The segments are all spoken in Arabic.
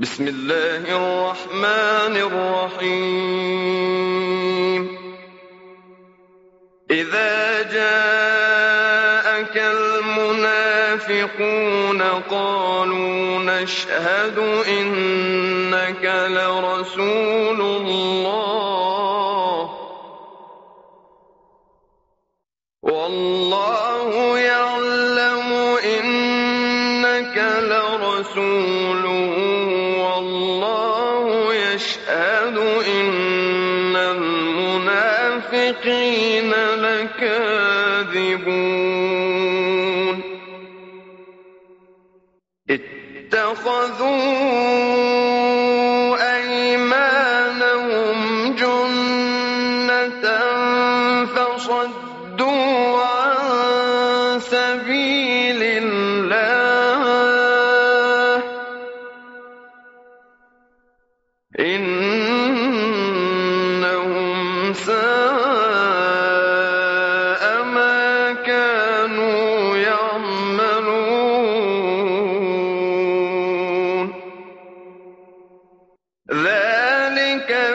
بسم الله الرحمن الرحيم. إذا جاءك المنافقون قالوا نشهد إنك لرسول الله. لرسوله والله يشهد إن المنافقين لكاذبون. اتخذوا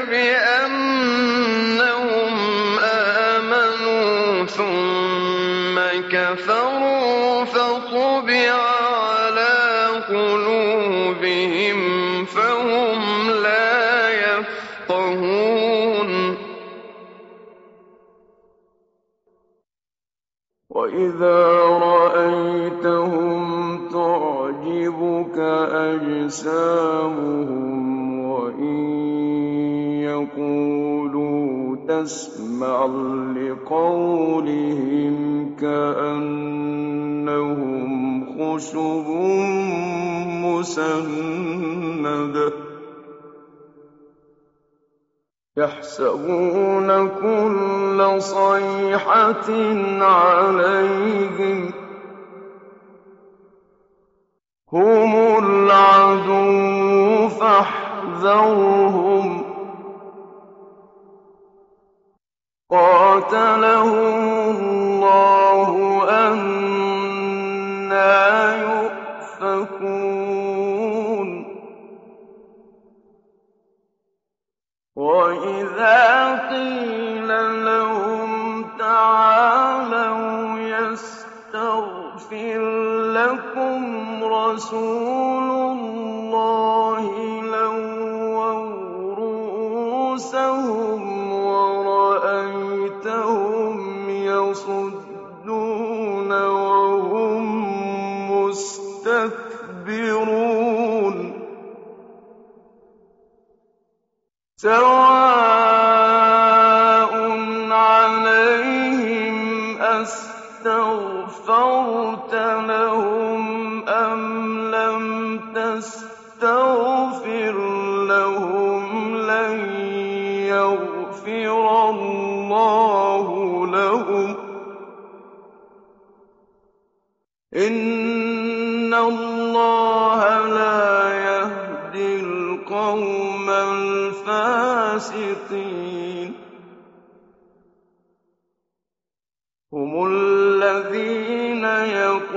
بأنهم آمنوا ثم كفروا فطبع على قلوبهم فهم لا يفقهون. وإذا رأيتهم تعجبك أجسامهم تسمع لقولهم كأنهم خشب مسندة. يحسبون كل صيحة عليهم هم العدو فاحذرهم. قاتلهم الله أنا يؤفكون وإذا قيل لهم تعالوا يستغفر لكم رسول الله لووا رؤوسهم مستكبرون سواء عليهم أستغفرت لهم أم لم تستغفر الله لا يهدي القوم الفاسقين هم الذين يقولون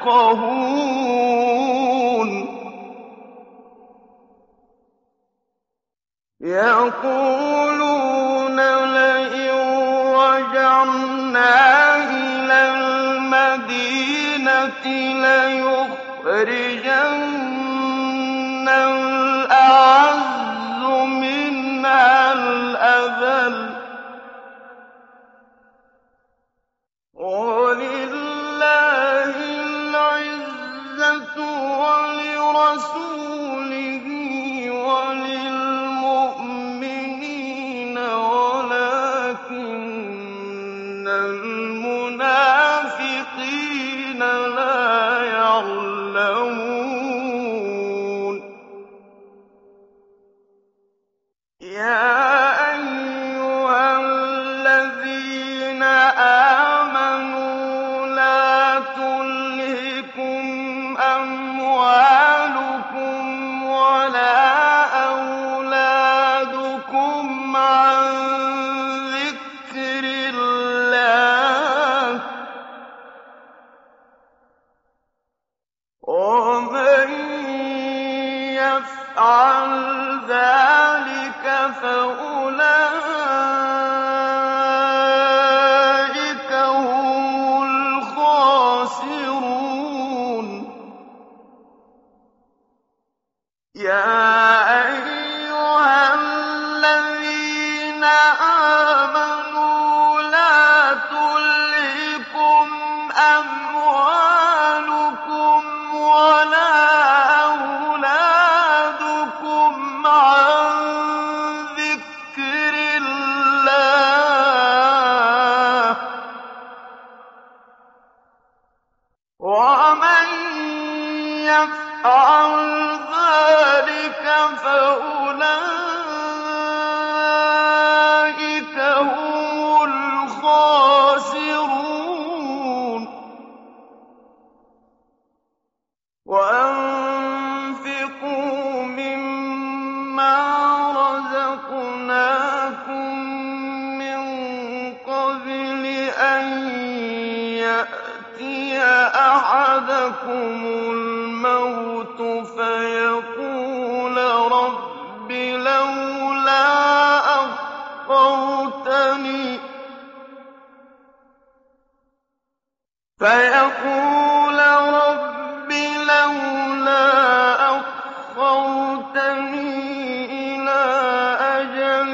يفقهون. يقولون لئن رجعنا إلى المدينة ليخرجن عَن آمَنُوا أَحَدَكُمُ الْمَوْتُ فَيَقُولَ رَبِّ لَوْلَا أَخَّرْتَنِي. إِلَىٰ أَجَلٍ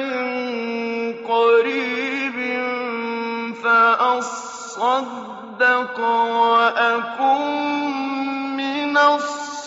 قَرِيبٍ فَأَصَّدَّقَ وَأَكُن